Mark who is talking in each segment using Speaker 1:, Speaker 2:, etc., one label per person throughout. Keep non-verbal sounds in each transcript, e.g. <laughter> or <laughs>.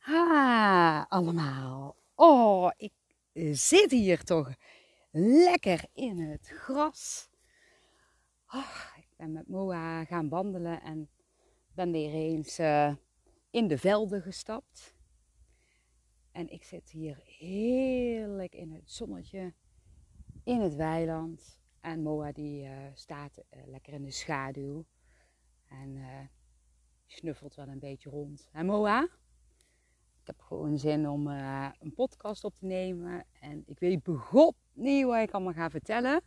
Speaker 1: Ha, allemaal. Oh, ik zit hier toch lekker in het gras. Oh, ik ben met Moa gaan wandelen en ben weer eens uh, in de velden gestapt. En ik zit hier heerlijk in het zonnetje, in het weiland. En Moa die uh, staat uh, lekker in de schaduw. En snuffelt wel een beetje rond. En Moa? Heb gewoon zin om uh, een podcast op te nemen. En ik weet begot niet wat ik allemaal ga vertellen.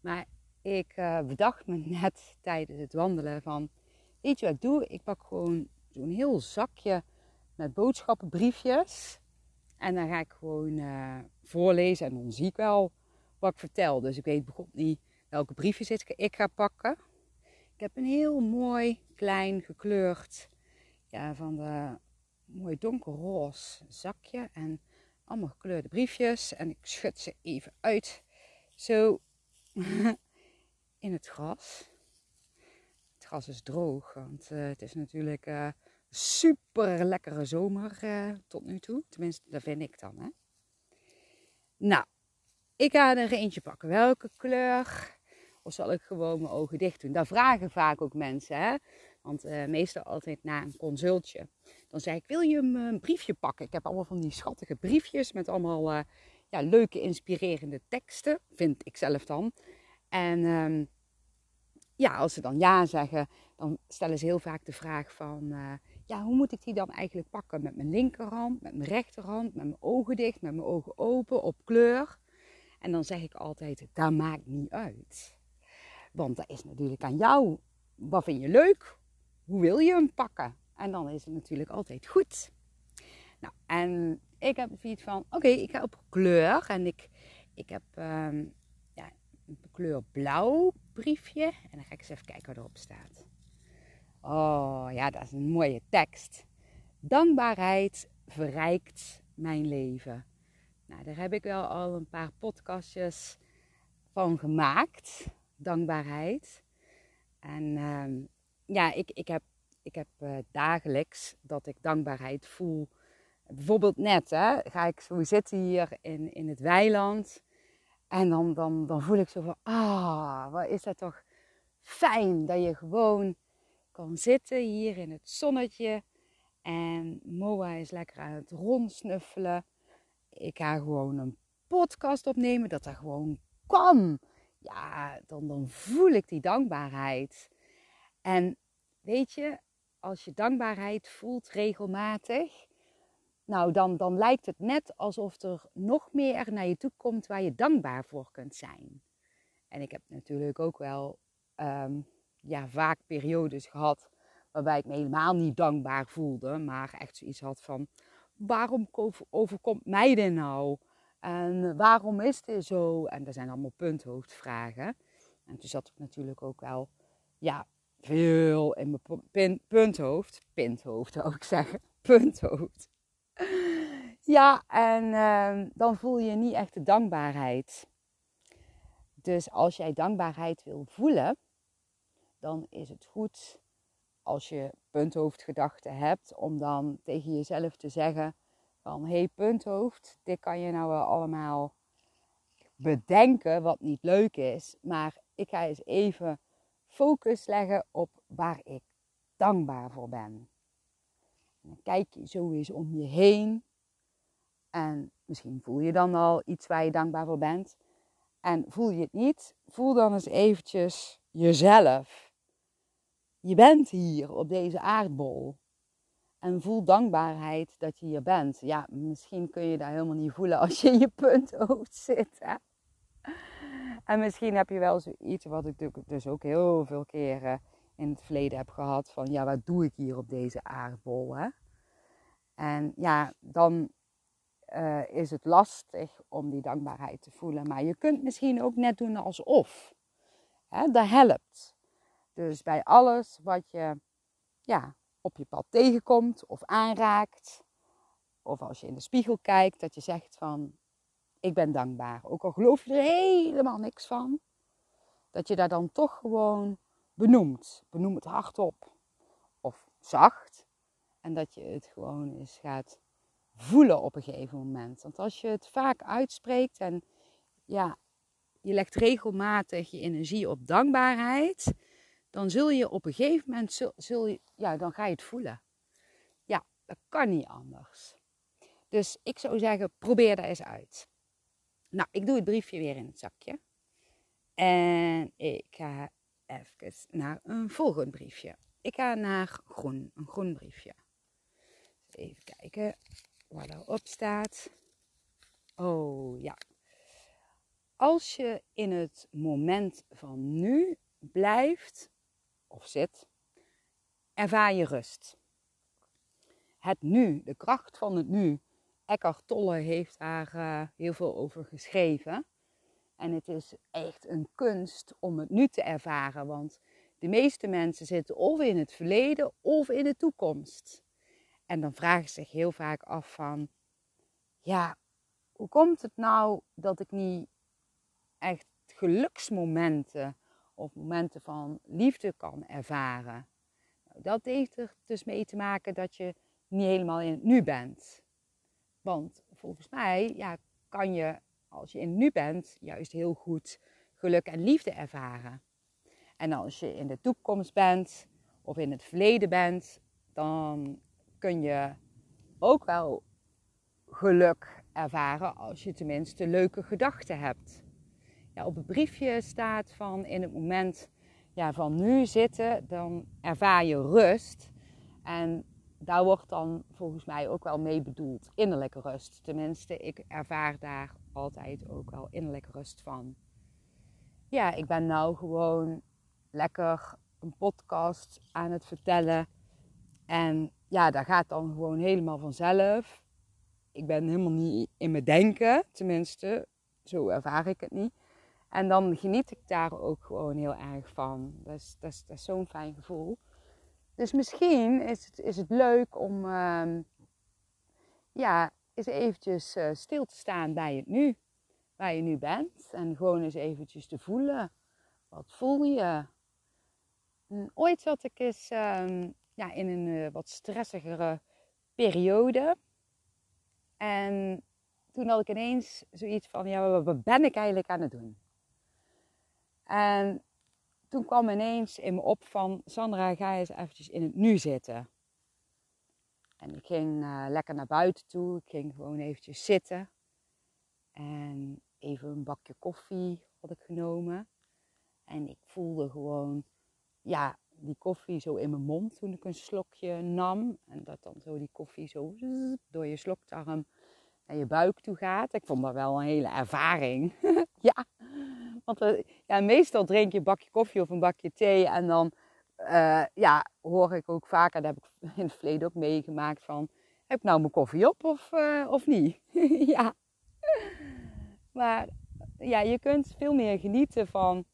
Speaker 1: Maar ik uh, bedacht me net tijdens het wandelen van... Weet je wat ik doe? Ik pak gewoon zo'n heel zakje met boodschappenbriefjes. En dan ga ik gewoon uh, voorlezen en dan zie ik wel wat ik vertel. Dus ik weet begot niet welke briefjes ik ga pakken. Ik heb een heel mooi, klein, gekleurd, ja, van de mooi donkerroze zakje en allemaal gekleurde briefjes. En ik schud ze even uit, zo <laughs> in het gras. Het gras is droog, want uh, het is natuurlijk uh, super lekkere zomer uh, tot nu toe. Tenminste, dat vind ik dan. Hè? Nou, ik ga er eentje pakken. Welke kleur? Of zal ik gewoon mijn ogen dicht doen? Dat vragen vaak ook mensen. Hè? Want uh, meestal altijd na een consultje. Dan zei ik, wil je een briefje pakken? Ik heb allemaal van die schattige briefjes met allemaal uh, ja, leuke, inspirerende teksten. Vind ik zelf dan. En um, ja, als ze dan ja zeggen, dan stellen ze heel vaak de vraag van... Ja, hoe moet ik die dan eigenlijk pakken? Met mijn linkerhand, met mijn rechterhand, met mijn ogen dicht, met mijn ogen open, op kleur. En dan zeg ik altijd, dat maakt niet uit. Want dat is natuurlijk aan jou. Wat vind je leuk? Hoe wil je hem pakken? En dan is het natuurlijk altijd goed. Nou, en ik heb zoiets van, oké, ik ga op kleur. En ik, ik heb um, ja, een kleur blauw briefje. En dan ga ik eens even kijken wat erop staat. Oh, ja, dat is een mooie tekst. Dankbaarheid verrijkt mijn leven. Nou, daar heb ik wel al een paar podcastjes van gemaakt. Dankbaarheid. En um, ja, ik, ik heb, ik heb uh, dagelijks dat ik dankbaarheid voel. Bijvoorbeeld net, hè, ga ik zo zitten hier in, in het weiland. En dan, dan, dan voel ik zo van, ah, wat is dat toch fijn dat je gewoon kan zitten hier in het zonnetje. En Moa is lekker aan het rondsnuffelen. Ik ga gewoon een podcast opnemen, dat dat gewoon kan. Ja, dan, dan voel ik die dankbaarheid. En weet je, als je dankbaarheid voelt regelmatig, nou dan, dan lijkt het net alsof er nog meer naar je toe komt waar je dankbaar voor kunt zijn. En ik heb natuurlijk ook wel um, ja, vaak periodes gehad waarbij ik me helemaal niet dankbaar voelde, maar echt zoiets had van: waarom overkomt mij dit nou? En waarom is dit zo? En dat zijn allemaal punthoofdvragen. En toen zat ik natuurlijk ook wel, ja, veel in mijn pin, punthoofd. Pinthoofd zou ik zeggen. <laughs> Punthoofd. Ja, en uh, dan voel je niet echt de dankbaarheid. Dus als jij dankbaarheid wil voelen, dan is het goed als je punthoofdgedachten hebt, om dan tegen jezelf te zeggen van hé hey, punthoofd, dit kan je nou wel allemaal bedenken wat niet leuk is, maar ik ga eens even focus leggen op waar ik dankbaar voor ben. En dan kijk je zo eens om je heen. En misschien voel je dan al iets waar je dankbaar voor bent. En voel je het niet, voel dan eens eventjes jezelf. Je bent hier op deze aardbol. En voel dankbaarheid dat je hier bent. Ja, misschien kun je dat helemaal niet voelen als je in je punthoofd zit. Hè? En misschien heb je wel zoiets wat ik dus ook heel veel keren in het verleden heb gehad. Van ja, wat doe ik hier op deze aardbol? Hè? En ja, dan uh, is het lastig om die dankbaarheid te voelen. Maar je kunt misschien ook net doen alsof. Hè? Dat helpt. Dus bij alles wat je ja, op je pad tegenkomt of aanraakt. Of als je in de spiegel kijkt, dat je zegt van ik ben dankbaar. Ook al geloof je er helemaal niks van. Dat je daar dan toch gewoon benoemt. Benoem het hardop. Of zacht. En dat je het gewoon eens gaat voelen op een gegeven moment. Want als je het vaak uitspreekt en ja, je legt regelmatig je energie op dankbaarheid, dan zul je op een gegeven moment, zul, je, ja, dan ga je het voelen. Ja, dat kan niet anders. Dus ik zou zeggen, probeer dat eens uit. Nou, ik doe het briefje weer in het zakje. En ik ga even naar een volgend briefje. Ik ga naar groen, een groen briefje. Even kijken wat erop staat. Oh ja. Als je in het moment van nu blijft of zit, ervaar je rust. Het nu, de kracht van het nu. Eckhart Tolle heeft daar uh, heel veel over geschreven. En het is echt een kunst om het nu te ervaren, want de meeste mensen zitten of in het verleden of in de toekomst. En dan vragen ze zich heel vaak af van, ja, hoe komt het nou dat ik niet echt geluksmomenten of momenten van liefde kan ervaren? Nou, dat heeft er dus mee te maken dat je niet helemaal in het nu bent. Want volgens mij ja, kan je, als je in nu bent, juist heel goed geluk en liefde ervaren. En als je in de toekomst bent of in het verleden bent, dan kun je ook wel geluk ervaren als je tenminste leuke gedachten hebt. Ja, op het briefje staat van in het moment ja, van nu zitten, dan ervaar je rust. En daar wordt dan volgens mij ook wel mee bedoeld innerlijke rust. Tenminste, ik ervaar daar altijd ook wel innerlijke rust van. Ja, ik ben nou gewoon lekker een podcast aan het vertellen. En ja, dat gaat dan gewoon helemaal vanzelf. Ik ben helemaal niet in mijn denken, tenminste, zo ervaar ik het niet. En dan geniet ik daar ook gewoon heel erg van. Dat is, dat is, dat is zo'n fijn gevoel. Dus misschien is het, is het leuk om uh, ja, eens eventjes uh, stil te staan bij het nu. Waar je nu bent. En gewoon eens eventjes te voelen. Wat voel je? En ooit zat ik eens uh, ja, in een uh, wat stressigere periode. En toen had ik ineens zoiets van, ja, wat ben ik eigenlijk aan het doen? En toen kwam ineens in me op van, Sandra, ga eens eventjes in het nu zitten. En ik ging uh, lekker naar buiten toe. Ik ging gewoon eventjes zitten. En even een bakje koffie had ik genomen. En ik voelde gewoon, ja, die koffie zo in mijn mond toen ik een slokje nam. En dat dan zo die koffie zo door je slokdarm naar je buik toe gaat. Ik vond dat wel een hele ervaring. <laughs> ja, want uh, ja, meestal drink je een bakje koffie of een bakje thee. En dan uh, ja, hoor ik ook vaker, dat heb ik <laughs> in het verleden ook meegemaakt van... Heb ik nou mijn koffie op of, uh, of niet? <laughs> ja. Maar ja, je kunt veel meer genieten van...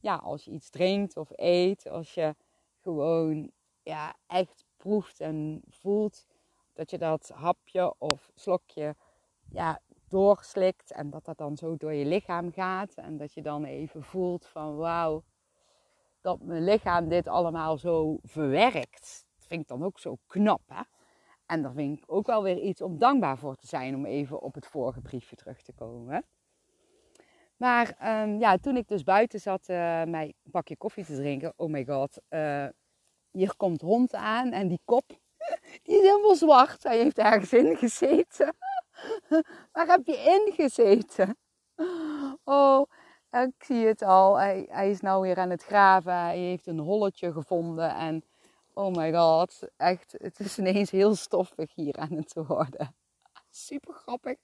Speaker 1: Ja, als je iets drinkt of eet. Als je gewoon ja, echt proeft en voelt dat je dat hapje of slokje ja, doorslikt en dat dat dan zo door je lichaam gaat en dat je dan even voelt van wauw, dat mijn lichaam dit allemaal zo verwerkt. Dat vind ik dan ook zo knap hè. En daar vind ik ook wel weer iets om dankbaar voor te zijn om even op het vorige briefje terug te komen. Maar um, ja, toen ik dus buiten zat uh, mijn bakje koffie te drinken, oh my god, uh, hier komt hond aan en die kop, <laughs> die is helemaal zwart. Hij heeft ergens in gezeten. <laughs> Waar heb je in gezeten? Oh, ik zie het al. Hij, is nou weer aan het graven. Hij heeft een holletje gevonden en oh my god, echt, het is ineens heel stoffig hier aan het worden. <laughs> Super grappig.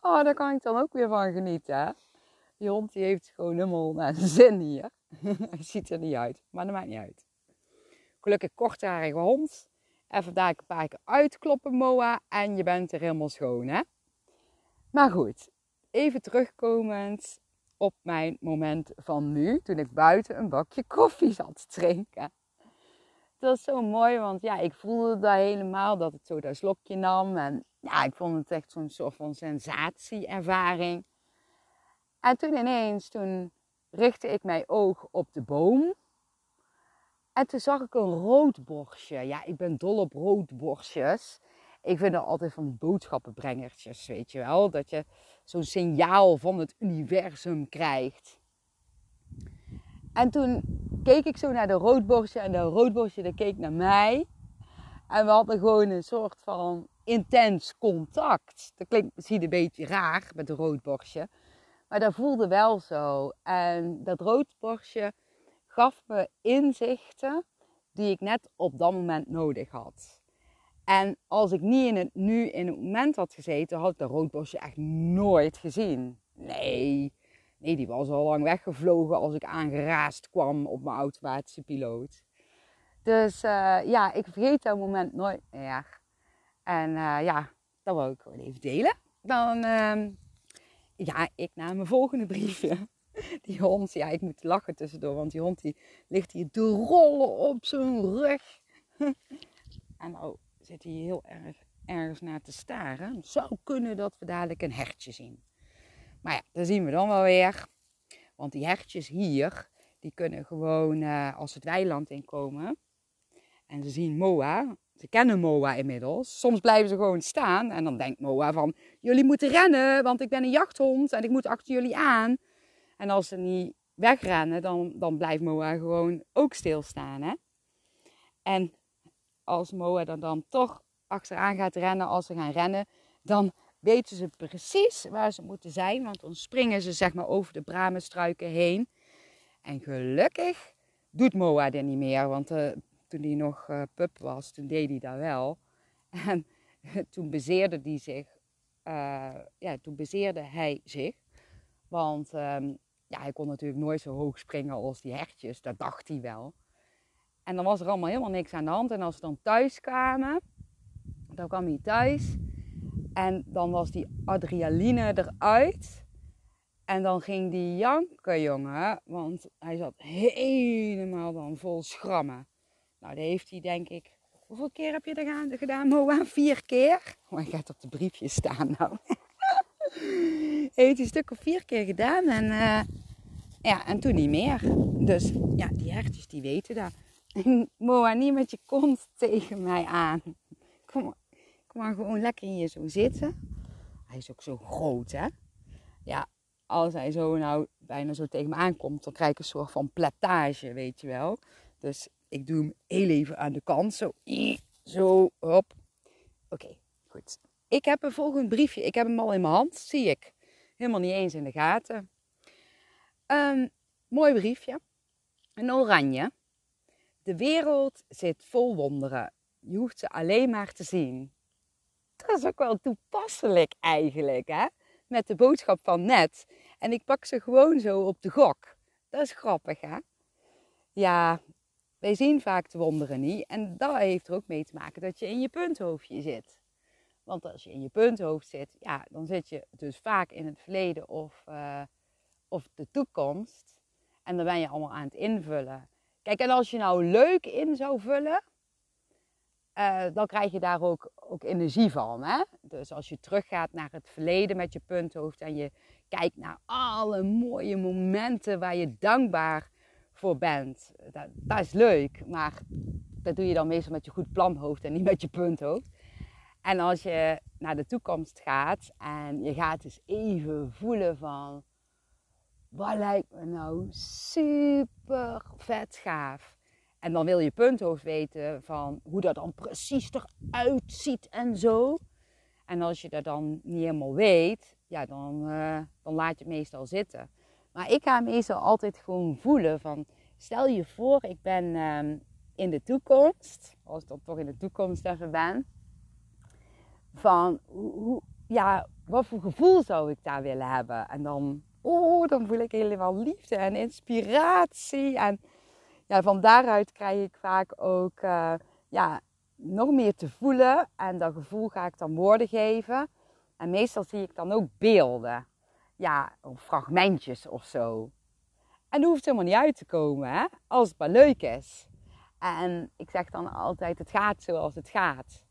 Speaker 1: Oh, daar kan ik dan ook weer van genieten. Die hond die heeft gewoon helemaal naar zin hier. <laughs> Hij ziet er niet uit, maar dat maakt niet uit. Gelukkig kortharige hond. Even daar een paar keer uitkloppen, Moa. En je bent er helemaal schoon, hè? Maar goed, even terugkomend op mijn moment van nu. Toen ik buiten een bakje koffie zat te drinken. Dat was zo mooi, want ja, ik voelde daar helemaal dat het zo dat slokje nam. En ja, ik vond het echt zo'n soort van sensatieervaring. En toen ineens, toen richtte ik mijn oog op de boom. En toen zag ik een roodborstje. Ja, ik ben dol op roodborstjes. Ik vind dat altijd van die boodschappenbrengertjes, weet je wel. Dat je zo'n signaal van het universum krijgt. En toen keek ik zo naar de roodborstje en de roodborstje keek naar mij. En we hadden gewoon een soort van intens contact. Dat klinkt misschien een beetje raar met een roodborstje. Maar dat voelde wel zo. En dat roodborstje gaf me inzichten die ik net op dat moment nodig had. En als ik niet in het nu, in het moment had gezeten, had ik dat roodborstje echt nooit gezien. Nee, nee, die was al lang weggevlogen als ik aangeraast kwam op mijn automatische piloot. Dus uh, ja, ik vergeet dat moment nooit meer. En uh, ja, dat wil ik gewoon even delen. Dan, uh, ja, ik naar mijn volgende briefje. <laughs> Die hond, ja, ik moet lachen tussendoor, want die hond die ligt hier te rollen op zijn rug. <laughs> en nou zit hij heel erg ergens naar te staren. Het zou kunnen dat we dadelijk een hertje zien. Maar ja, dat zien we dan wel weer. Want die hertjes hier, die kunnen gewoon uh, als het weiland inkomen. En ze zien Moa. Ze kennen Moa inmiddels. Soms blijven ze gewoon staan. En dan denkt Moa van, jullie moeten rennen, want ik ben een jachthond en ik moet achter jullie aan. En als ze niet wegrennen, dan, dan blijft Moa gewoon ook stilstaan. Hè? En als Moa dan, dan toch achteraan gaat rennen, als ze gaan rennen, dan weten ze precies waar ze moeten zijn. Want dan springen ze zeg maar over de bramenstruiken heen. En gelukkig doet Moa dit niet meer. Want uh, toen hij nog uh, pup was, toen deed hij dat wel. En <laughs> toen bezeerde hij zich. Uh, ja, toen bezeerde hij zich. Want um, ja, hij kon natuurlijk nooit zo hoog springen als die hertjes. Dat dacht hij wel. En dan was er allemaal helemaal niks aan de hand. En als ze dan thuis kwamen, dan kwam hij thuis. En dan was die adrenaline eruit. En dan ging die janken, jongen. Want hij zat helemaal dan vol schrammen. Nou, dat heeft hij denk ik... Hoeveel keer heb je dat gedaan, Moa? Vier keer? Oh, hij gaat op de briefje staan nou. Heeft een stuk of vier keer gedaan. En, uh, ja, en toen niet meer. Dus ja, die hertjes die weten dat. Moa, niet met je kont tegen mij aan. Kom, kom maar gewoon lekker hier zo zitten. Hij is ook zo groot, hè? Ja, als hij zo nou bijna zo tegen me aankomt, dan krijg ik een soort van platage, weet je wel. Dus ik doe hem heel even aan de kant. Zo, zo, hop. Oké, goed. Ik heb een volgend briefje. Ik heb hem al in mijn hand, zie ik. Helemaal niet eens in de gaten. Um, mooi briefje. Een oranje. De wereld zit vol wonderen. Je hoeft ze alleen maar te zien. Dat is ook wel toepasselijk eigenlijk, hè? Met de boodschap van net. En ik pak ze gewoon zo op de gok. Dat is grappig, hè? Ja, wij zien vaak de wonderen niet. En dat heeft er ook mee te maken dat je in je punthoofdje zit. Want als je in je punthoofd zit, ja, dan zit je dus vaak in het verleden of, uh, of de toekomst. En dan ben je allemaal aan het invullen. Kijk, en als je nou leuk in zou vullen, uh, dan krijg je daar ook, ook energie van. Hè? Dus als je teruggaat naar het verleden met je punthoofd en je kijkt naar alle mooie momenten waar je dankbaar voor bent, dat, dat is leuk. Maar dat doe je dan meestal met je goed planhoofd en niet met je punthoofd. En als je naar de toekomst gaat en je gaat eens even voelen van wat lijkt me nou super vet gaaf. En dan wil je punthoofd weten van hoe dat dan precies eruit ziet en zo. En als je dat dan niet helemaal weet, ja, dan, uh, dan laat je het meestal zitten. Maar ik ga meestal altijd gewoon voelen van, stel je voor, ik ben uh, in de toekomst, als ik dan toch in de toekomst even ben, van hoe, ja, wat voor gevoel zou ik daar willen hebben? En dan oh, dan voel ik helemaal liefde en inspiratie. En ja, van daaruit krijg ik vaak ook uh, ja, nog meer te voelen. En dat gevoel ga ik dan woorden geven. En meestal zie ik dan ook beelden. Ja, of fragmentjes of zo. En dat hoeft helemaal niet uit te komen, als het maar leuk is. En ik zeg dan altijd, het gaat zoals het gaat.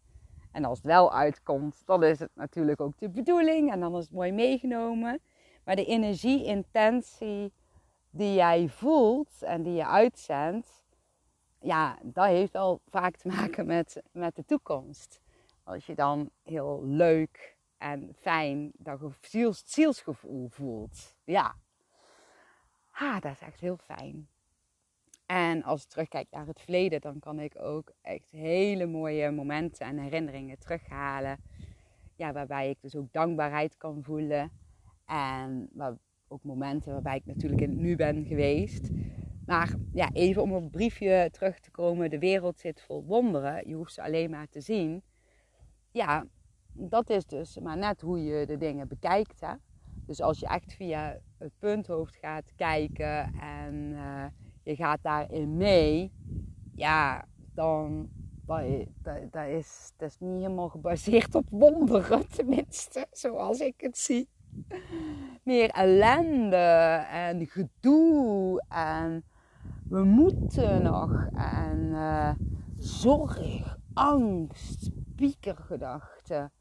Speaker 1: En als het wel uitkomt, dan is het natuurlijk ook de bedoeling. En dan is het mooi meegenomen. Maar de energie-intentie die jij voelt en die je uitzendt, ja, dat heeft al vaak te maken met, met de toekomst. Als je dan heel leuk en fijn dat ziels, zielsgevoel voelt. Ja, ha, dat is echt heel fijn. En als ik terugkijk naar het verleden, dan kan ik ook echt hele mooie momenten en herinneringen terughalen. Ja, waarbij ik dus ook dankbaarheid kan voelen. En ook momenten waarbij ik natuurlijk in het nu ben geweest. Maar ja, even om op het briefje terug te komen. De wereld zit vol wonderen. Je hoeft ze alleen maar te zien. Ja, dat is dus maar net hoe je de dingen bekijkt. Hè? Dus als je echt via het punthoofd gaat kijken en uh, je gaat daarin mee, ja, dan dat, dat, is, dat is niet helemaal gebaseerd op wonderen, <laughs> tenminste, zoals ik het zie. Meer ellende en gedoe en we moeten nog en uh, zorg, angst, piekergedachten.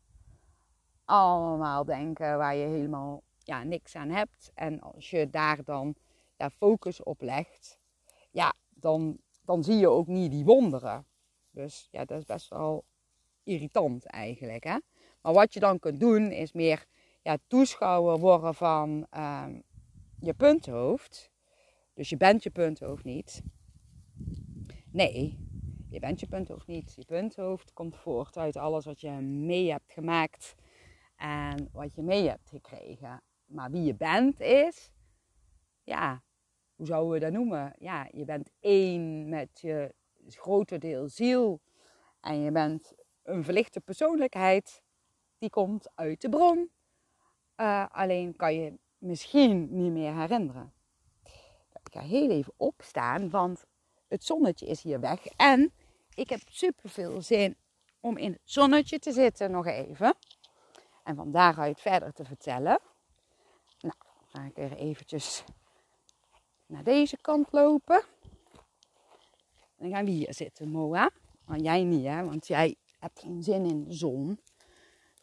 Speaker 1: Allemaal denken waar je helemaal ja, niks aan hebt. En als je daar dan ja, focus op legt, ja, dan, dan zie je ook niet die wonderen. Dus ja, dat is best wel irritant eigenlijk. Hè? Maar wat je dan kunt doen, is meer ja, toeschouwer worden van uh, je punthoofd. Dus je bent je punthoofd niet. Nee, je bent je punthoofd niet. Je punthoofd komt voort uit alles wat je mee hebt gemaakt en wat je mee hebt gekregen. Maar wie je bent is, ja, hoe zouden we dat noemen? Ja, je bent één met je grote deel ziel. En je bent een verlichte persoonlijkheid die komt uit de bron. Uh, alleen kan je misschien niet meer herinneren. Ik ga heel even opstaan, want het zonnetje is hier weg. En ik heb super veel zin om in het zonnetje te zitten nog even. En van daaruit verder te vertellen. Nou, dan ga ik weer eventjes naar deze kant lopen. Dan gaan we hier zitten, Moa. Maar jij niet, hè? Want jij hebt geen zin in de zon.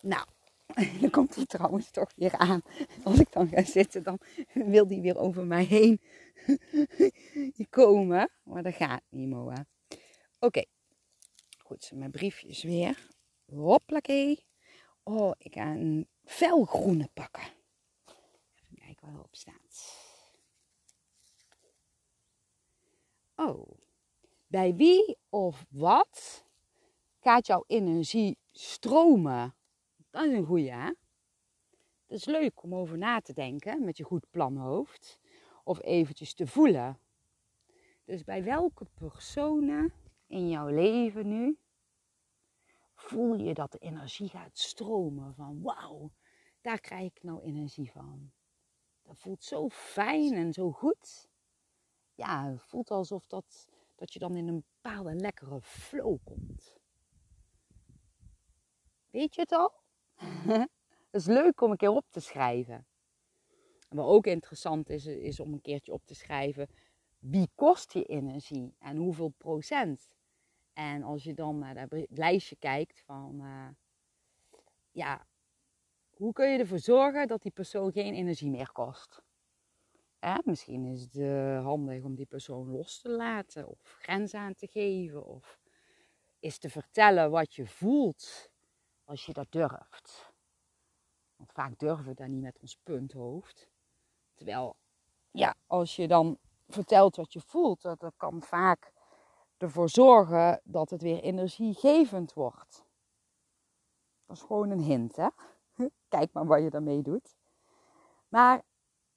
Speaker 1: Nou, <laughs> dan komt hij trouwens toch weer aan. Als ik dan ga zitten, dan wil hij weer over mij heen <laughs> komen. Maar dat gaat niet, Moa. Oké. Goed, mijn briefjes weer. Hoppakee. Oh, ik ga een felgroene pakken. Even kijken wat erop staat. Oh. Bij wie of wat gaat jouw energie stromen? Dat is een goeie, hè? Het is leuk om over na te denken met je goed planhoofd. Of eventjes te voelen. Dus bij welke personen in jouw leven nu voel je dat de energie gaat stromen van wauw, daar krijg ik nou energie van. Dat voelt zo fijn en zo goed. Ja, voelt alsof dat, dat je dan in een bepaalde lekkere flow komt. Weet je het al? <laughs> Het is leuk om een keer op te schrijven. En wat ook interessant is, is om een keertje op te schrijven wie kost je energie en hoeveel procent. En als je dan naar dat lijstje kijkt van, uh, ja, hoe kun je ervoor zorgen dat die persoon geen energie meer kost? Misschien is het uh, handig om die persoon los te laten of grenzen aan te geven of is te vertellen wat je voelt als je dat durft. Want vaak durven we dat niet met ons punthoofd. Terwijl, ja, als je dan vertelt wat je voelt, dat, dat kan vaak ervoor zorgen dat het weer energiegevend wordt. Dat is gewoon een hint, hè? <laughs> Kijk maar wat je daarmee doet. Maar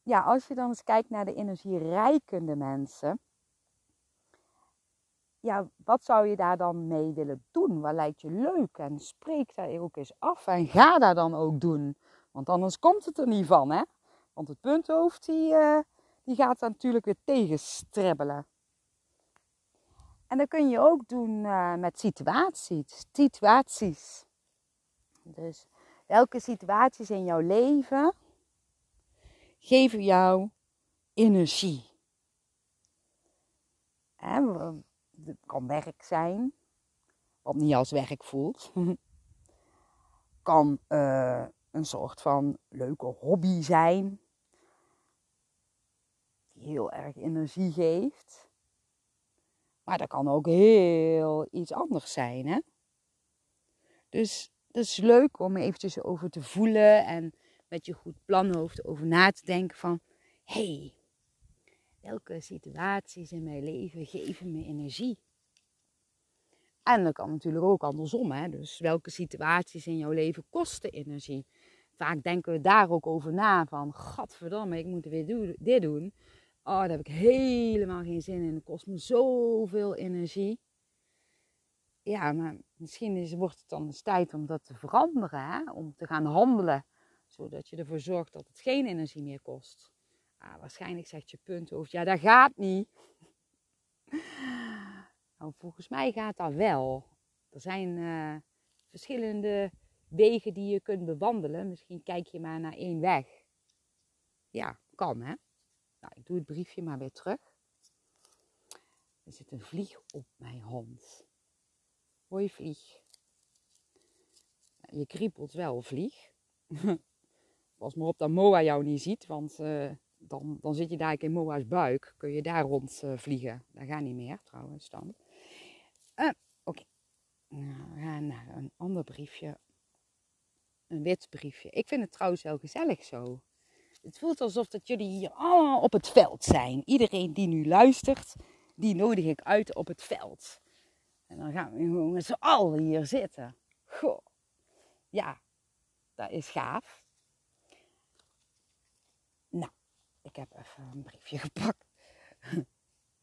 Speaker 1: ja, als je dan eens kijkt naar de energierijkende mensen, ja, wat zou je daar dan mee willen doen? Wat lijkt je leuk? En spreek daar ook eens af en ga daar dan ook doen. Want anders komt het er niet van, hè? Want het punthoofd, die, uh, die gaat daar natuurlijk weer tegenstribbelen. En dat kun je ook doen uh, met situaties. situaties. Dus welke situaties in jouw leven geven jou energie? Het kan werk zijn, wat niet als werk voelt. <laughs> kan uh, een soort van leuke hobby zijn, die heel erg energie geeft. Maar dat kan ook heel iets anders zijn, hè? Dus het is leuk om eventjes over te voelen en met je goed planhoofd over na te denken van... hey, welke situaties in mijn leven geven me energie? En dat kan natuurlijk ook andersom. Hè? Dus welke situaties in jouw leven kosten energie? Vaak denken we daar ook over na van, gadverdamme, ik moet weer dit doen. Oh, daar heb ik helemaal geen zin in. Het kost me zoveel energie. Ja, maar misschien is, wordt het dan eens tijd om dat te veranderen. Hè? Om te gaan handelen. Zodat je ervoor zorgt dat het geen energie meer kost. Ah, waarschijnlijk zegt je punthoofd, ja dat gaat niet. <laughs> Nou, volgens mij gaat dat wel. Er zijn uh, verschillende wegen die je kunt bewandelen. Misschien kijk je maar naar één weg. Ja, kan hè. Nou, ik doe het briefje maar weer terug. Er zit een vlieg op mijn hand. Hoi vlieg. Je kriepelt wel, vlieg. <laughs> Pas maar op dat Moa jou niet ziet, want uh, dan, dan zit je daar in Moa's buik. Kun je daar rond uh, vliegen. Dat gaat niet meer trouwens dan. Uh, Oké. Nou, we gaan naar een ander briefje. Een wit briefje. Ik vind het trouwens wel gezellig zo. Het voelt alsof dat jullie hier allemaal op het veld zijn. Iedereen die nu luistert, die nodig ik uit op het veld. En dan gaan we gewoon met z'n allen hier zitten. Goh. Ja, dat is gaaf. Nou, ik heb even een briefje <laughs> gepakt.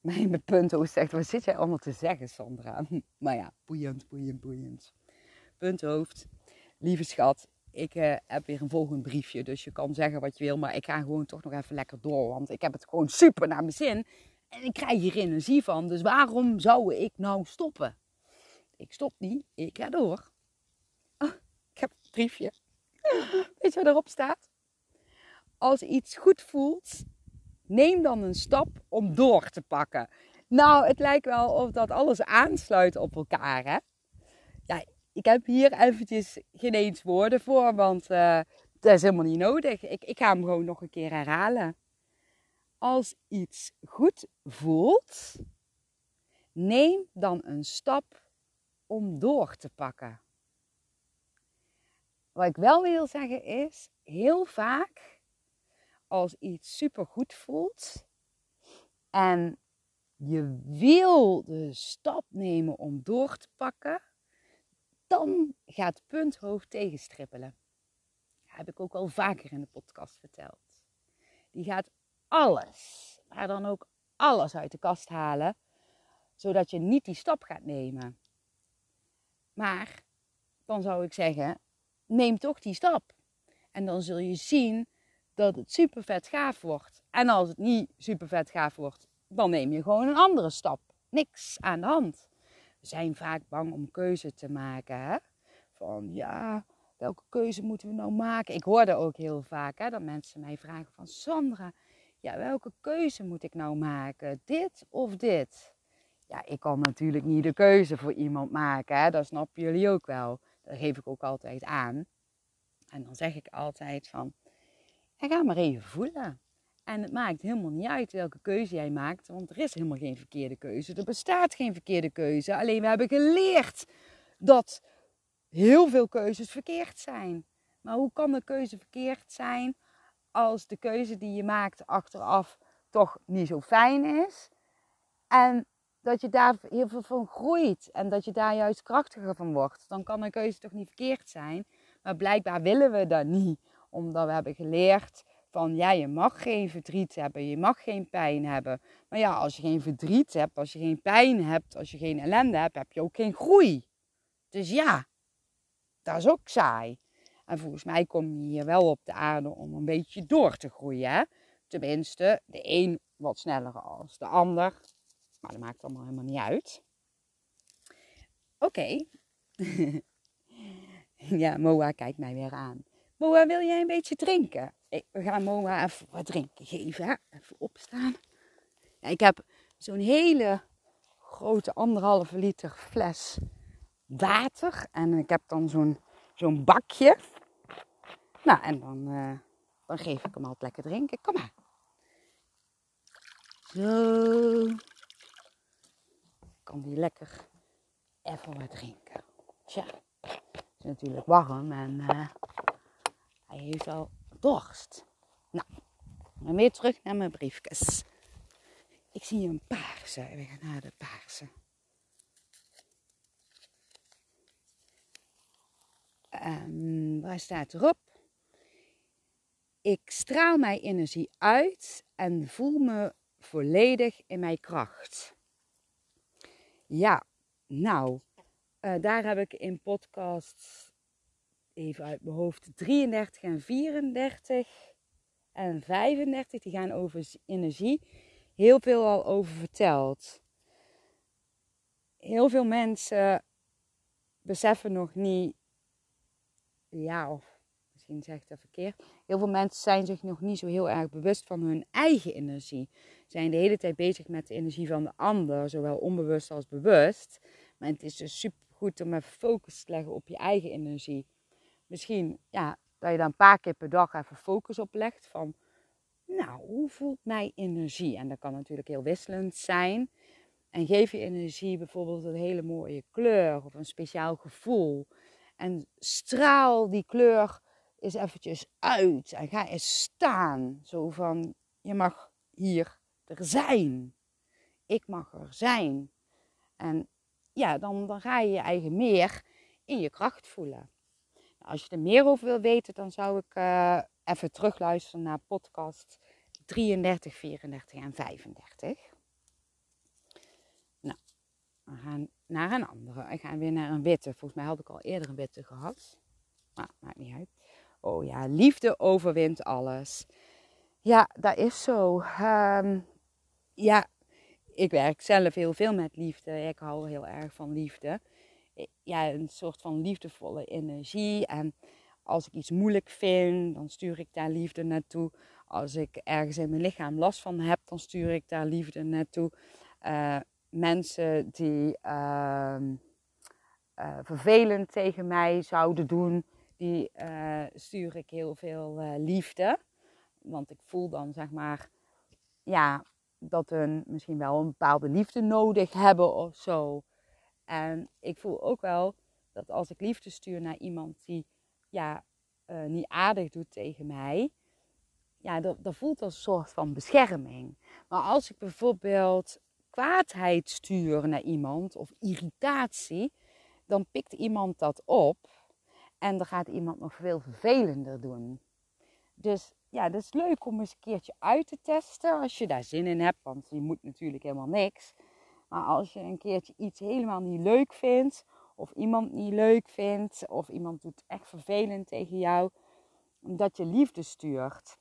Speaker 1: Mijn punthoofd zegt, wat zit jij allemaal te zeggen, Sandra? <laughs> Maar ja, boeiend, boeiend, boeiend. Punthoofd, lieve schat, ik uh, heb weer een volgend briefje. Dus je kan zeggen wat je wil, maar ik ga gewoon toch nog even lekker door. Want ik heb het gewoon super naar mijn zin. En ik krijg hier energie van. Dus waarom zou ik nou stoppen? Ik stop niet, ik ga door. Oh, ik heb een briefje. <laughs> Weet je wat erop staat? Als iets goed voelt, neem dan een stap om door te pakken. Nou, het lijkt wel of dat alles aansluit op elkaar, hè? Ja, ik heb hier eventjes geen eens woorden voor, want dat is helemaal niet nodig. Ik, ik ga hem gewoon nog een keer herhalen. Als iets goed voelt, neem dan een stap om door te pakken. Wat ik wel wil zeggen is, heel vaak als iets super goed voelt en je wil de stap nemen om door te pakken, dan gaat punthoofd tegenstrippelen. Heb ik ook al vaker in de podcast verteld. Die gaat alles, maar dan ook alles uit de kast halen, zodat je niet die stap gaat nemen. Maar dan zou ik zeggen, neem toch die stap. En dan zul je zien dat het super vet gaaf wordt. En als het niet super vet gaaf wordt, dan neem je gewoon een andere stap. Niks aan de hand. We zijn vaak bang om keuze te maken. Hè? Van ja, welke keuze moeten we nou maken? Ik hoorde ook heel vaak hè, dat mensen mij vragen van Sandra, ja, welke keuze moet ik nou maken? Dit of dit? Ja, ik kan natuurlijk niet de keuze voor iemand maken. Hè? Dat snappen jullie ook wel. Dat geef ik ook altijd aan. En dan zeg ik altijd van, ga maar even voelen. En het maakt helemaal niet uit welke keuze jij maakt, want er is helemaal geen verkeerde keuze. Er bestaat geen verkeerde keuze. Alleen we hebben geleerd dat heel veel keuzes verkeerd zijn. Maar hoe kan de keuze verkeerd zijn als de keuze die je maakt achteraf toch niet zo fijn is? En dat je daar heel veel van groeit en dat je daar juist krachtiger van wordt. Dan kan een keuze toch niet verkeerd zijn. Maar blijkbaar willen we dat niet, omdat we hebben geleerd van ja, je mag geen verdriet hebben, je mag geen pijn hebben. Maar ja, als je geen verdriet hebt, als je geen pijn hebt, als je geen ellende hebt, heb je ook geen groei. Dus ja, dat is ook saai. En volgens mij kom je hier wel op de aarde om een beetje door te groeien. Hè? Tenminste, de een wat sneller als de ander. Maar dat maakt allemaal helemaal niet uit. Oké. <laughs> ja, Moa kijkt mij weer aan. Wil jij een beetje drinken? we gaan Moa even wat drinken geven. Even opstaan. Ja, ik heb zo'n hele grote anderhalve liter fles water. En ik heb dan zo'n zo'n bakje. Nou, en dan, uh, dan geef ik hem altijd lekker drinken. Kom maar. Zo. kan die lekker even wat drinken. Tja, het is natuurlijk warm en uh, hij heeft al dorst. Nou, weer terug naar mijn briefjes. Ik zie een paarse. We gaan naar de paarse. Um, waar staat erop? Ik straal mijn energie uit en voel me volledig in mijn kracht. Ja, nou, uh, daar heb ik in podcast, even uit mijn hoofd, 33 en 34 en 35, die gaan over energie, heel veel al over verteld. Heel veel mensen beseffen nog niet, ja, of misschien zeg ik dat verkeerd. Heel veel mensen zijn zich nog niet zo heel erg bewust van hun eigen energie. Zijn de hele tijd bezig met de energie van de ander, zowel onbewust als bewust. Maar het is dus super goed om even focus te leggen op je eigen energie. Misschien ja, dat je daar een paar keer per dag even focus op legt. Van, nou, hoe voelt mijn energie? En dat kan natuurlijk heel wisselend zijn. En geef je energie bijvoorbeeld een hele mooie kleur of een speciaal gevoel. En straal die kleur eens eventjes uit. En ga eens staan. Zo van, je mag hier er zijn. Ik mag er zijn. En ja, dan, dan ga je je eigen meer in je kracht voelen. Als je er meer over wil weten, dan zou ik uh, even terugluisteren naar podcast 33, 34 en 35. Nou, we gaan naar een andere. We gaan weer naar een witte. Volgens mij had ik al eerder een witte gehad. Maar maakt niet uit. Oh ja, liefde overwint alles. Ja, dat is zo. Um, ja, ik werk zelf heel veel met liefde. Ik hou heel erg van liefde. Ja, een soort van liefdevolle energie. En als ik iets moeilijk vind, dan stuur ik daar liefde naartoe. Als ik ergens in mijn lichaam last van heb, dan stuur ik daar liefde naartoe. Uh, mensen die uh, uh, vervelend tegen mij zouden doen, die stuur ik heel veel liefde. Want ik voel dan zeg maar, ja, dat hun misschien wel een bepaalde liefde nodig hebben of zo. En ik voel ook wel dat als ik liefde stuur naar iemand die ja, uh, niet aardig doet tegen mij, ja, dat, dat voelt als een soort van bescherming. Maar als ik bijvoorbeeld kwaadheid stuur naar iemand of irritatie, dan pikt iemand dat op en dan gaat iemand nog veel vervelender doen. Dus ja, dat is leuk om eens een keertje uit te testen als je daar zin in hebt, want je moet natuurlijk helemaal niks. Maar als je een keertje iets helemaal niet leuk vindt, of iemand niet leuk vindt, of iemand doet echt vervelend tegen jou, dat je liefde stuurt.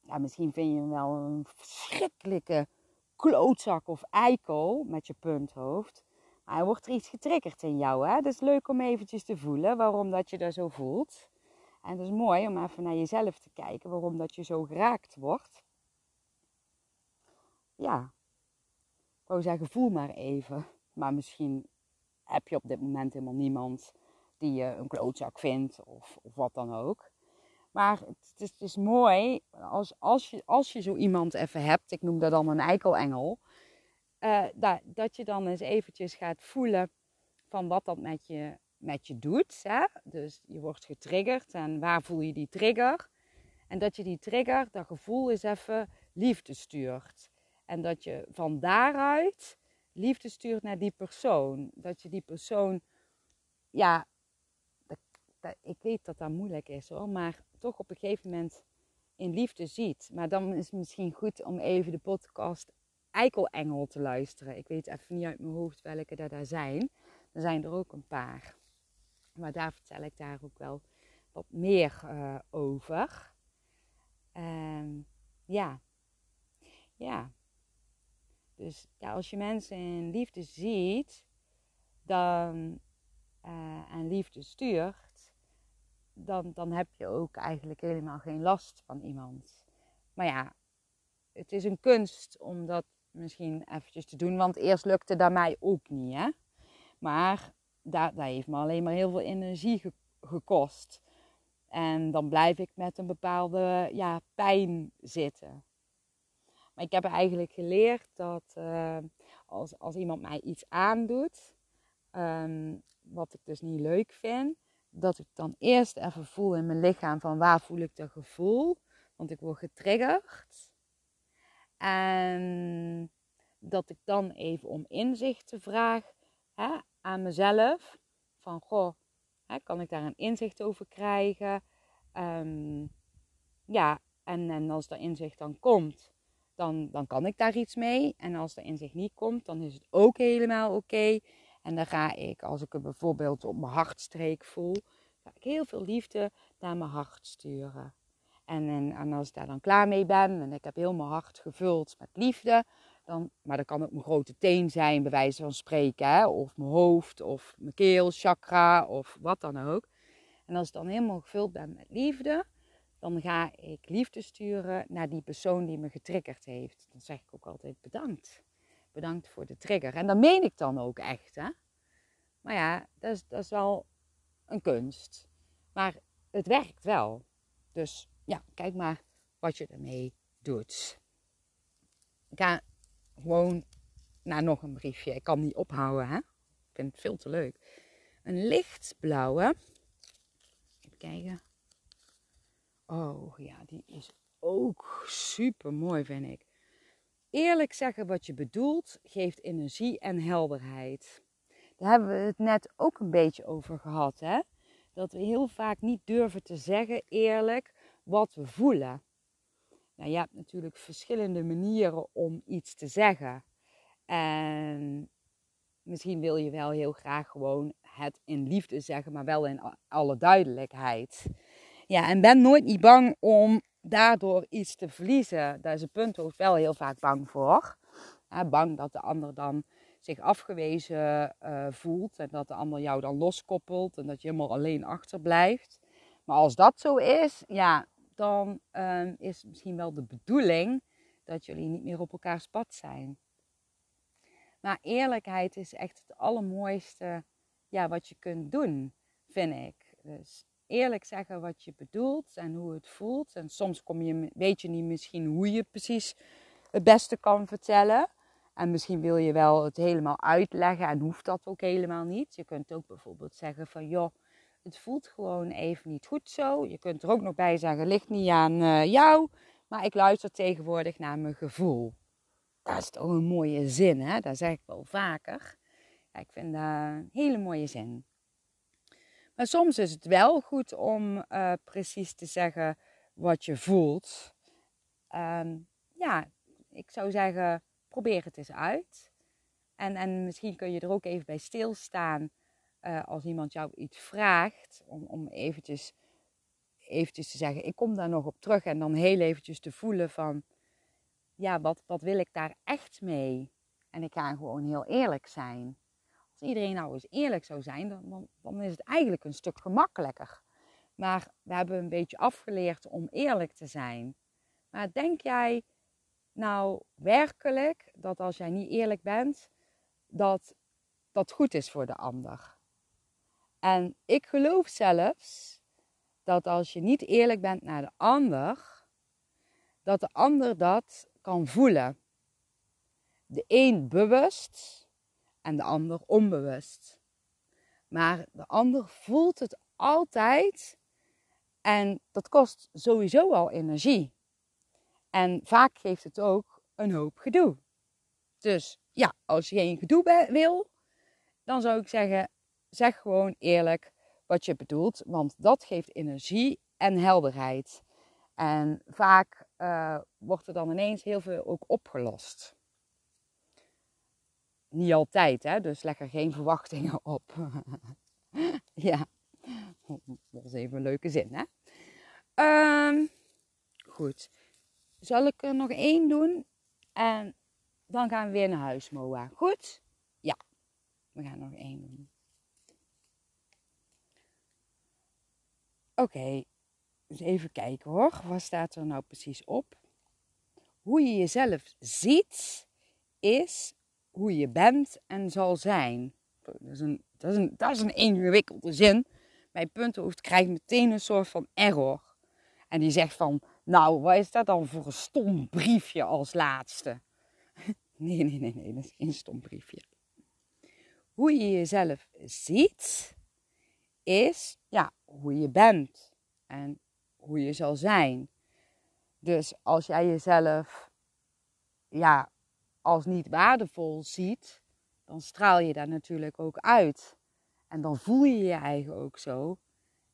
Speaker 1: Ja, misschien vind je hem wel een verschrikkelijke klootzak of eikel met je punthoofd. Maar hij wordt er iets getriggerd in jou. Hè? Het is leuk om eventjes te voelen waarom dat je dat zo voelt. En het is mooi om even naar jezelf te kijken waarom dat je zo geraakt wordt. Ja, wou zeggen, voel maar even. Maar misschien heb je op dit moment helemaal niemand die je een klootzak vindt of, of wat dan ook. Maar het is, het is mooi als, als, je, als je zo iemand even hebt, ik noem dat dan een eikelengel, uh, dat, dat je dan eens eventjes gaat voelen van wat dat met je met je doet. Hè? Dus je wordt getriggerd en waar voel je die trigger? En dat je die trigger, dat gevoel is even liefde stuurt. En dat je van daaruit liefde stuurt naar die persoon. Dat je die persoon, ja, dat, ik weet dat dat moeilijk is hoor, maar toch op een gegeven moment in liefde ziet. Maar dan is het misschien goed om even de podcast Eikelengel te luisteren. Ik weet even niet uit mijn hoofd welke dat daar zijn. Er zijn er ook een paar. Maar daar vertel ik daar ook wel wat meer uh, over. Um, ja. Ja. Dus ja, als je mensen in liefde ziet dan, uh, en liefde stuurt, dan, dan heb je ook eigenlijk helemaal geen last van iemand. Maar ja, het is een kunst om dat misschien eventjes te doen, want eerst lukte dat mij ook niet. Hè? Maar dat, heeft me alleen maar heel veel energie gekost. En dan blijf ik met een bepaalde ja, pijn zitten. Maar ik heb eigenlijk geleerd dat uh, als, als iemand mij iets aandoet, ehm, wat ik dus niet leuk vind, dat ik dan eerst even voel in mijn lichaam van waar voel ik dat gevoel. Want ik word getriggerd. En dat ik dan even om inzicht te vraag hè, aan mezelf. Van goh, hè, kan ik daar een inzicht over krijgen? Ehm, ja, en, en als dat inzicht dan komt, dan, dan kan ik daar iets mee. En als dat inzicht niet komt, dan is het ook helemaal oké. En dan ga ik, als ik het bijvoorbeeld op mijn hartstreek voel, ga ik heel veel liefde naar mijn hart sturen. En, en, als ik daar dan klaar mee ben en ik heb heel mijn hart gevuld met liefde, dan, maar dat kan ook mijn grote teen zijn, bij wijze van spreken, hè? of mijn hoofd, of mijn keel, chakra, of wat dan ook. En als ik dan helemaal gevuld ben met liefde, dan ga ik liefde sturen naar die persoon die me getriggerd heeft. Dan zeg ik ook altijd bedankt. Bedankt voor de trigger. En dat meen ik dan ook echt. Hè? Maar ja, dat is, dat is wel een kunst. Maar het werkt wel. Dus ja, kijk maar wat je ermee doet. Ik ga gewoon naar nog een briefje. Ik kan niet ophouden, hè? Ik vind het veel te leuk. Een lichtblauwe. Even kijken. Oh ja, die is ook super mooi, vind ik. Eerlijk zeggen wat je bedoelt geeft energie en helderheid. Daar hebben we het net ook een beetje over gehad, hè? Dat we heel vaak niet durven te zeggen eerlijk wat we voelen. Nou, je hebt natuurlijk verschillende manieren om iets te zeggen. En misschien wil je wel heel graag gewoon het in liefde zeggen, maar wel in alle duidelijkheid. Ja, en ben nooit niet bang om daardoor iets te verliezen. Daar is een punthoofd wel heel vaak bang voor. bang dat de ander dan zich afgewezen uh, voelt en dat de ander jou dan loskoppelt en dat je helemaal alleen achterblijft. Maar als dat zo is, ja, dan uh, is misschien wel de bedoeling dat jullie niet meer op elkaars pad zijn. Maar eerlijkheid is echt het allermooiste ja, wat je kunt doen, vind ik. Dus eerlijk zeggen wat je bedoelt en hoe het voelt. En soms kom je, weet je niet misschien hoe je precies het beste kan vertellen. En misschien wil je wel het helemaal uitleggen en hoeft dat ook helemaal niet. Je kunt ook bijvoorbeeld zeggen van joh, het voelt gewoon even niet goed zo. Je kunt er ook nog bij zeggen, ligt niet aan uh, jou, maar ik luister tegenwoordig naar mijn gevoel. Dat is toch een mooie zin, hè? Dat zeg ik wel vaker. Ja, ik vind dat een hele mooie zin. Maar soms is het wel goed om uh, precies te zeggen wat je voelt. Um, ja, ik zou zeggen, probeer het eens uit. En, en misschien kun je er ook even bij stilstaan uh, als iemand jou iets vraagt. Om, om eventjes, eventjes te zeggen, ik kom daar nog op terug. En dan heel eventjes te voelen van, ja, wat, wat wil ik daar echt mee? En ik ga gewoon heel eerlijk zijn. Als iedereen nou eens eerlijk zou zijn, dan, dan, is het eigenlijk een stuk gemakkelijker. Maar we hebben een beetje afgeleerd om eerlijk te zijn. Maar denk jij nou werkelijk dat als jij niet eerlijk bent, dat dat goed is voor de ander? En ik geloof zelfs dat als je niet eerlijk bent naar de ander, dat de ander dat kan voelen. De een bewust en de ander onbewust. Maar de ander voelt het altijd en dat kost sowieso al energie. En vaak geeft het ook een hoop gedoe. Dus ja, als je geen gedoe wil, dan zou ik zeggen: zeg gewoon eerlijk wat je bedoelt, want dat geeft energie en helderheid. En vaak uh, wordt er dan ineens heel veel ook opgelost. Niet altijd, hè? dus leg er geen verwachtingen <laughs> op. ja, dat is even een leuke zin, hè? Um, goed. Zal ik er nog één doen? En dan gaan we weer naar huis, Moa. Goed? Ja, we gaan nog één doen. Oké, even kijken hoor. Wat staat er nou precies op? Hoe je jezelf ziet, is hoe je bent en zal zijn. Dat is een, dat is een, dat is een ingewikkelde zin. Mijn puntenhoofd krijgt meteen een soort van error. En die zegt van, nou, wat is dat dan voor een stom briefje als laatste? <laughs> Nee, nee, nee, nee, dat is geen stom briefje. Hoe je jezelf ziet, is ja, hoe je bent en hoe je zal zijn. Dus als jij jezelf ja, als niet waardevol ziet, dan straal je daar natuurlijk ook uit. En dan voel je je eigen ook zo.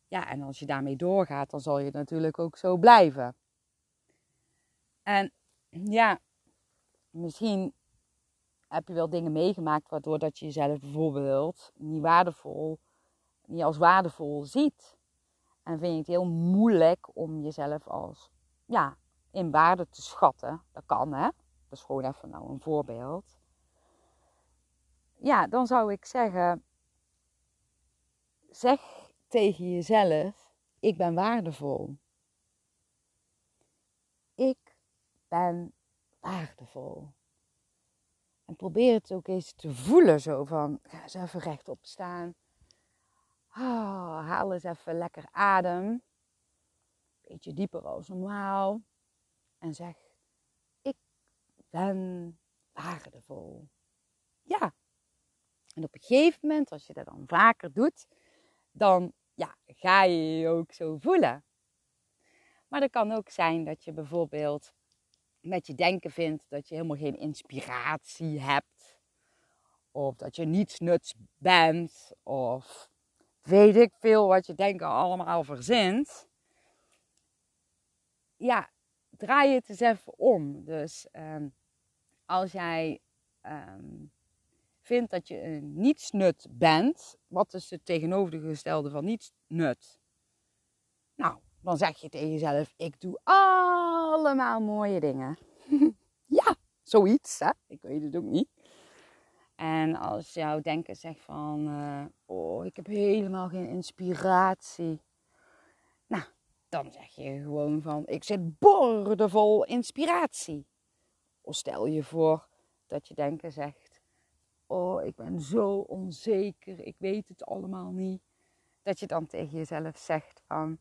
Speaker 1: Ja, en als je daarmee doorgaat, dan zal je natuurlijk ook zo blijven. En ja, misschien heb je wel dingen meegemaakt waardoor dat je jezelf bijvoorbeeld niet waardevol, niet als waardevol ziet. En vind je het heel moeilijk om jezelf als ja, in waarde te schatten. Dat kan hè. Is gewoon even nou een voorbeeld. Ja, dan zou ik zeggen, zeg tegen jezelf, ik ben waardevol. Ik ben waardevol. En probeer het ook eens te voelen zo van, ga eens even rechtop staan. Oh, haal eens even lekker adem. Beetje dieper als normaal. En zeg, ben waardevol. Ja. En op een gegeven moment, als je dat dan vaker doet, dan ja, ga je je ook zo voelen. Maar het kan ook zijn dat je bijvoorbeeld met je denken vindt dat je helemaal geen inspiratie hebt. Of dat je niets nuts bent. Of weet ik veel wat je denken allemaal verzint. Ja, draai het eens even om. Dus um, als jij um, vindt dat je een nietsnut bent, wat is het tegenovergestelde van nietsnut? Nou, dan zeg je tegen jezelf: Ik doe allemaal mooie dingen. <laughs> ja, zoiets, hè? Ik weet het ook niet. En als jouw denken zegt van, uh, oh, ik heb helemaal geen inspiratie. Nou, dan zeg je gewoon van, ik zit boordevol inspiratie. Of stel je voor dat je denken zegt, oh, ik ben zo onzeker, ik weet het allemaal niet. Dat je dan tegen jezelf zegt van,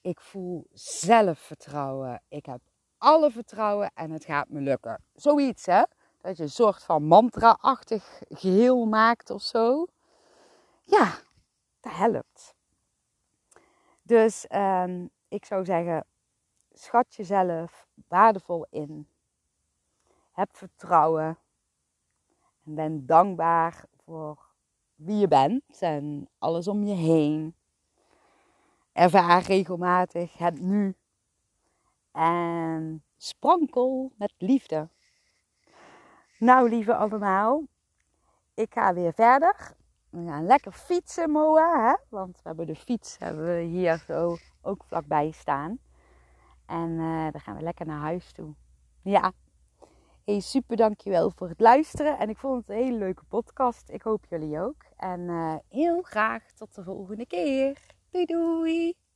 Speaker 1: ik voel zelfvertrouwen. Ik heb alle vertrouwen en het gaat me lukken. Zoiets, hè? Dat je een soort van mantra-achtig geheel maakt of zo. Ja, dat helpt. Dus ehm, ik zou zeggen, schat jezelf waardevol in. Heb vertrouwen. En ben dankbaar voor wie je bent en alles om je heen. Ervaar regelmatig het nu. En sprankel met liefde. Nou, lieve allemaal, ik ga weer verder. We gaan lekker fietsen, Moa. Hè? Want we hebben de fiets hebben we hier zo ook vlakbij staan. En uh, dan gaan we lekker naar huis toe. Ja. Hey, super dankjewel voor het luisteren. En ik vond het een hele leuke podcast. Ik hoop jullie ook. En uh, heel graag tot de volgende keer. Doei doei!